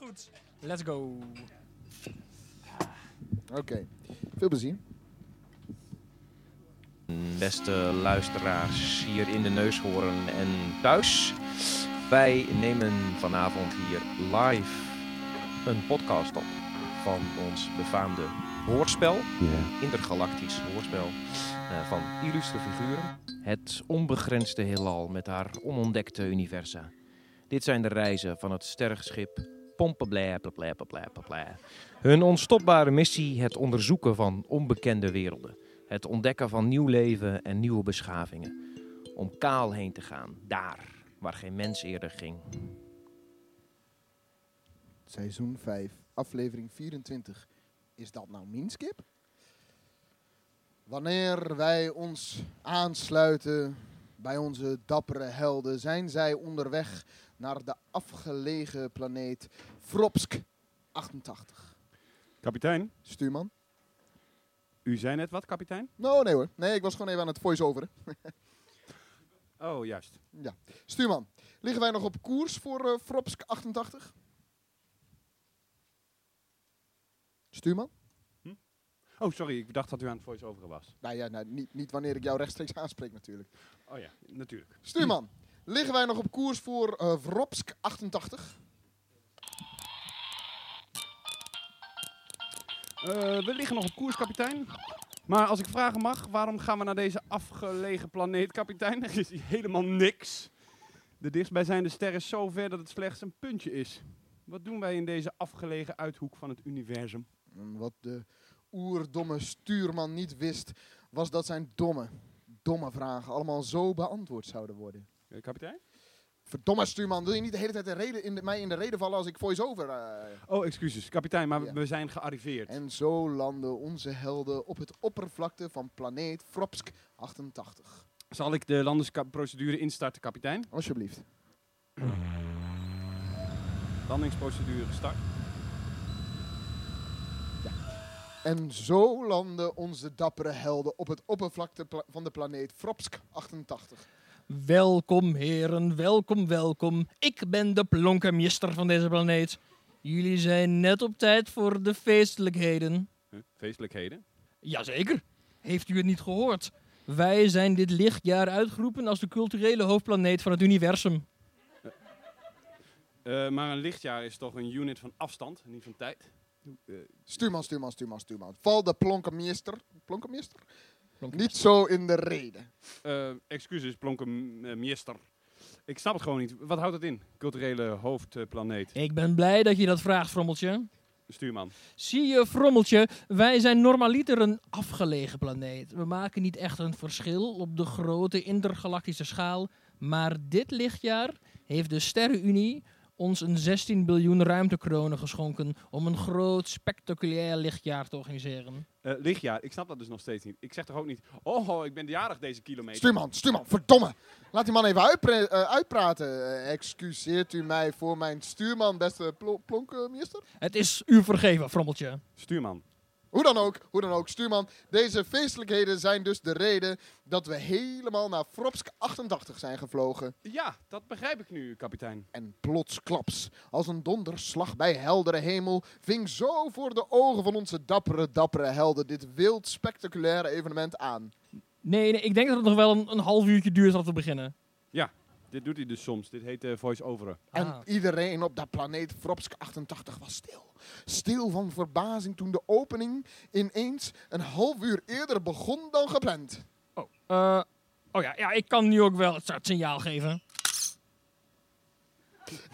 Goed, let's go. Oké, veel plezier. Beste luisteraars hier in de neushoorn en thuis. Wij nemen vanavond hier live een podcast op van ons befaamde hoorspel. Intergalactisch hoorspel eh, van illustre figuren. Het onbegrensde heelal met haar onontdekte universa. Dit zijn de reizen van het sterrenschip Pompeblé, pleplé, pleplé, pleplé. Hun onstopbare missie het onderzoeken van onbekende werelden. Het ontdekken van nieuw leven en nieuwe beschavingen. Om kaal heen te gaan, daar waar geen mens eerder ging. Seizoen 5, aflevering 24. Is dat nou Minskip? Wanneer wij ons aansluiten bij onze dappere helden, zijn zij onderweg naar de afgelegen planeet Fropsk 88. Kapitein, Stuurman? u zei net wat, kapitein? No, nee hoor. Nee, ik was gewoon even aan het voice-overen. Oh, juist. Stuurman, liggen wij nog op koers voor eh Fropsk 88? Stuurman? Oh, sorry, ik dacht dat u aan het voice-overen was. Nou ja, nou, niet, niet wanneer ik jou rechtstreeks aanspreek natuurlijk. Oh ja, natuurlijk. Stuurman, liggen wij nog op koers voor eh Vropsk 88? Eh, we liggen nog op koers, kapitein. Maar als ik vragen mag, waarom gaan we naar deze afgelegen planeet, kapitein? Er is hier helemaal niks. De dichtstbijzijnde ster is zo ver dat het slechts een puntje is. Wat doen wij in deze afgelegen uithoek van het universum? Wat de oerdomme stuurman niet wist, was dat zijn domme, domme vragen allemaal zo beantwoord zouden worden. Eh, kapitein? Verdomme stuurman, wil je niet de hele tijd de reden in de, mij in de reden vallen als ik voice-over... eh, Oh, excuses, kapitein, maar Ja. we zijn gearriveerd. En zo landen onze helden op het oppervlakte van planeet Fropsk 88. Zal ik de landingsprocedure instarten, kapitein? Alsjeblieft. Landingsprocedure gestart. En zo landen onze dappere helden op het oppervlakte van de planeet Fropsk 88. Welkom heren, welkom, welkom. Ik ben de plonkermeester van deze planeet. Jullie zijn net op tijd voor de feestelijkheden. Huh, feestelijkheden. Jazeker. Heeft u het niet gehoord? Wij zijn dit lichtjaar uitgeroepen als de culturele hoofdplaneet van het universum. Eh, maar een lichtjaar is toch een unit van afstand, niet van tijd? Eh, Stuurman, stuurman, stuurman, stuurman. Val de. Plonkermeester? Plonker- Niet zo in de reden. eh, excuses. Ik snap het gewoon niet. Wat houdt het in? Culturele hoofdplaneet. Ik ben blij dat je dat vraagt, Frommeltje. Stuurman. Zie je, Frommeltje, wij zijn normaliter een afgelegen planeet. We maken niet echt een verschil op de grote intergalactische schaal. Maar dit lichtjaar heeft de Sterrenunie ons een 16 biljoen ruimtekronen geschonken om een groot, spectaculair lichtjaar te organiseren. Eh, lichtjaar, ik snap dat dus nog steeds niet. Ik zeg toch ook niet, oh, oh, ik ben jarig deze kilometer. Stuurman, stuurman, verdomme. Laat die man even uitpre- eh, uitpraten. Eh, excuseert u mij voor mijn stuurman, beste plonkermeester? Het is u vergeven, Frommeltje. Stuurman. Hoe dan ook, hoe dan ook, stuurman. Deze feestelijkheden zijn dus de reden dat we helemaal naar Fropsk 88 zijn gevlogen. Ja, dat begrijp ik nu, kapitein. En plotsklaps, als een donderslag bij heldere hemel, ving zo voor de ogen van onze dappere, dappere helden dit wild spectaculaire evenement aan. Nee, nee, ik denk dat het nog wel een, een half uurtje duurt om te beginnen. Dit doet hij dus soms. Dit heet eh, voice-overen. En Ah. iedereen op dat planeet Fropsk 88 was stil. Stil van verbazing toen de opening ineens een half uur eerder begon dan gepland. Eh, oh ja, ja, ik kan nu ook wel het startsignaal geven.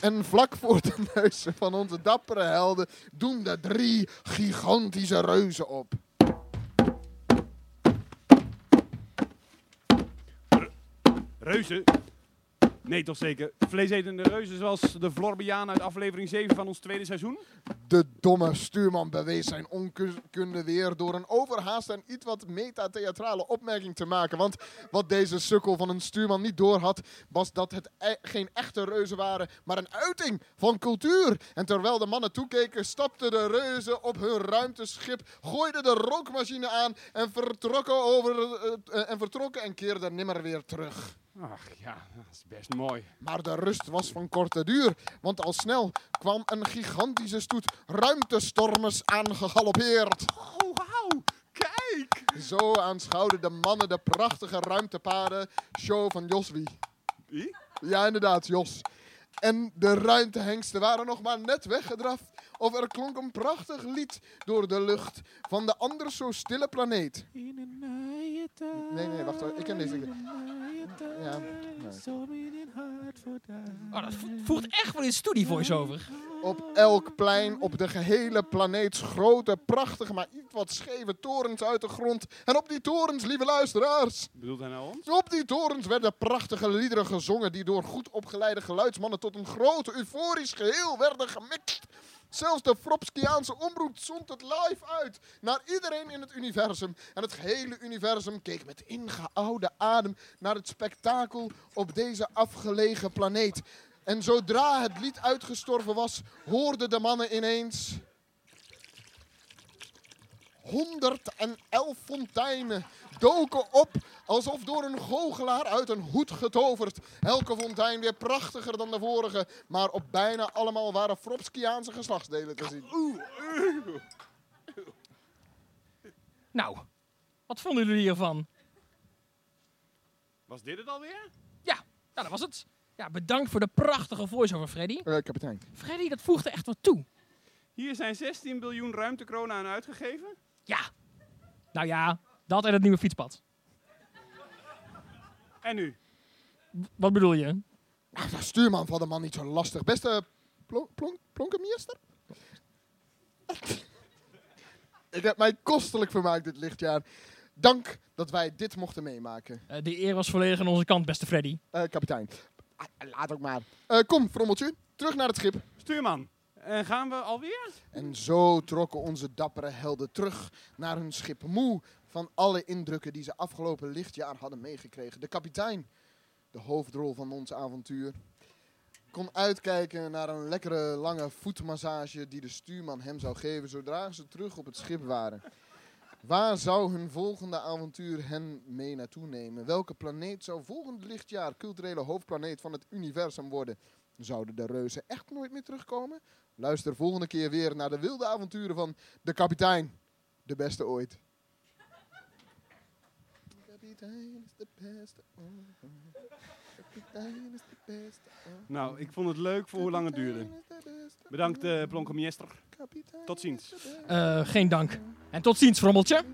En vlak voor de neuzen van onze dappere helden doen de drie gigantische reuzen op. Reuzen? Nee, toch zeker. Vleesetende reuzen zoals de Florbiaan uit aflevering 7 van ons tweede seizoen? De domme stuurman bewees zijn onkunde weer door een overhaast en iets wat metatheatrale opmerking te maken. Want wat deze sukkel van een stuurman niet doorhad, was dat het e- geen echte reuzen waren, maar een uiting van cultuur. En terwijl de mannen toekeken, stapten de reuzen op hun ruimteschip, gooiden de rookmachine aan en vertrokken, over, eh, eh, en, vertrokken en keerden nimmer weer terug. Ach ja, dat is best mooi. Maar de rust was van korte duur, want al snel kwam een gigantische stoet ruimtestormers aangegalopeerd. Oh, wauw. Kijk. Zo aanschouwden de mannen de prachtige ruimtepaden show van Jos Wie. Wie? Ja, inderdaad, Jos. En de ruimtehengsten waren nog maar net weggedraft of er klonk een prachtig lied door de lucht van de anders zo stille planeet. In een tijd. Nee, nee, wacht hoor. Ik ken deze. In een naaie tijd. Ja. Oh, dat vo- voegt echt wel in studie voice-over. Op elk plein op de gehele planeet grote, prachtige, maar iets wat scheve torens uit de grond. En op die torens, lieve luisteraars, Bedoelt hij nou ons? op die torens werden prachtige liederen gezongen die door goed opgeleide geluidsmannen tot een groot euforisch geheel werden gemixt. Zelfs de Fropskiaanse omroep zond het live uit naar iedereen in het universum. En het gehele universum keek met ingeoude adem naar het spektakel op deze afgelegen planeet. En zodra het lied uitgestorven was, hoorden de mannen ineens... 111 fonteinen doken op alsof door een goochelaar uit een hoed getoverd. Elke fontein weer prachtiger dan de vorige, maar op bijna allemaal waren Fropskiaanse geslachtsdelen te zien. Nou, wat vonden jullie hiervan? Was dit het alweer? Ja, nou, dat was het. Ja, bedankt voor de prachtige voice-over, Freddy. Eh, kapitein. Freddy, dat voegde echt wat toe. Hier zijn 16 biljoen ruimtekronen aan uitgegeven. Ja. Nou ja, dat en het nieuwe fietspad. En nu? Wat bedoel je? Nou, de stuurman van de man niet zo lastig. Beste plon, plon, plonkenmeester? Ik heb mij kostelijk vermaakt dit lichtjaar. Dank dat wij dit mochten meemaken. Eh, de eer was volledig aan onze kant, beste Freddy. Eh, kapitein. Ah, laat ook maar. Eh, kom, Frommeltje. Terug naar het schip. Stuurman. En gaan we alweer? En zo trokken onze dappere helden terug naar hun schip. Moe van alle indrukken die ze afgelopen lichtjaar hadden meegekregen. De kapitein, de hoofdrol van ons avontuur, kon uitkijken naar een lekkere lange voetmassage die de stuurman hem zou geven zodra ze terug op het schip waren. Waar zou hun volgende avontuur hen mee naartoe nemen? Welke planeet zou volgend lichtjaar culturele hoofdplaneet van het universum worden? Zouden de reuzen echt nooit meer terugkomen? Luister volgende keer weer naar de wilde avonturen van de kapitein. De beste ooit. De kapitein is de beste ooit. De kapitein is de beste ooit. Nou, ik vond het leuk voor hoe lang het duurde. Bedankt, eh. Kapitein Tot ziens. Eh, geen dank. En tot ziens, Frommeltje.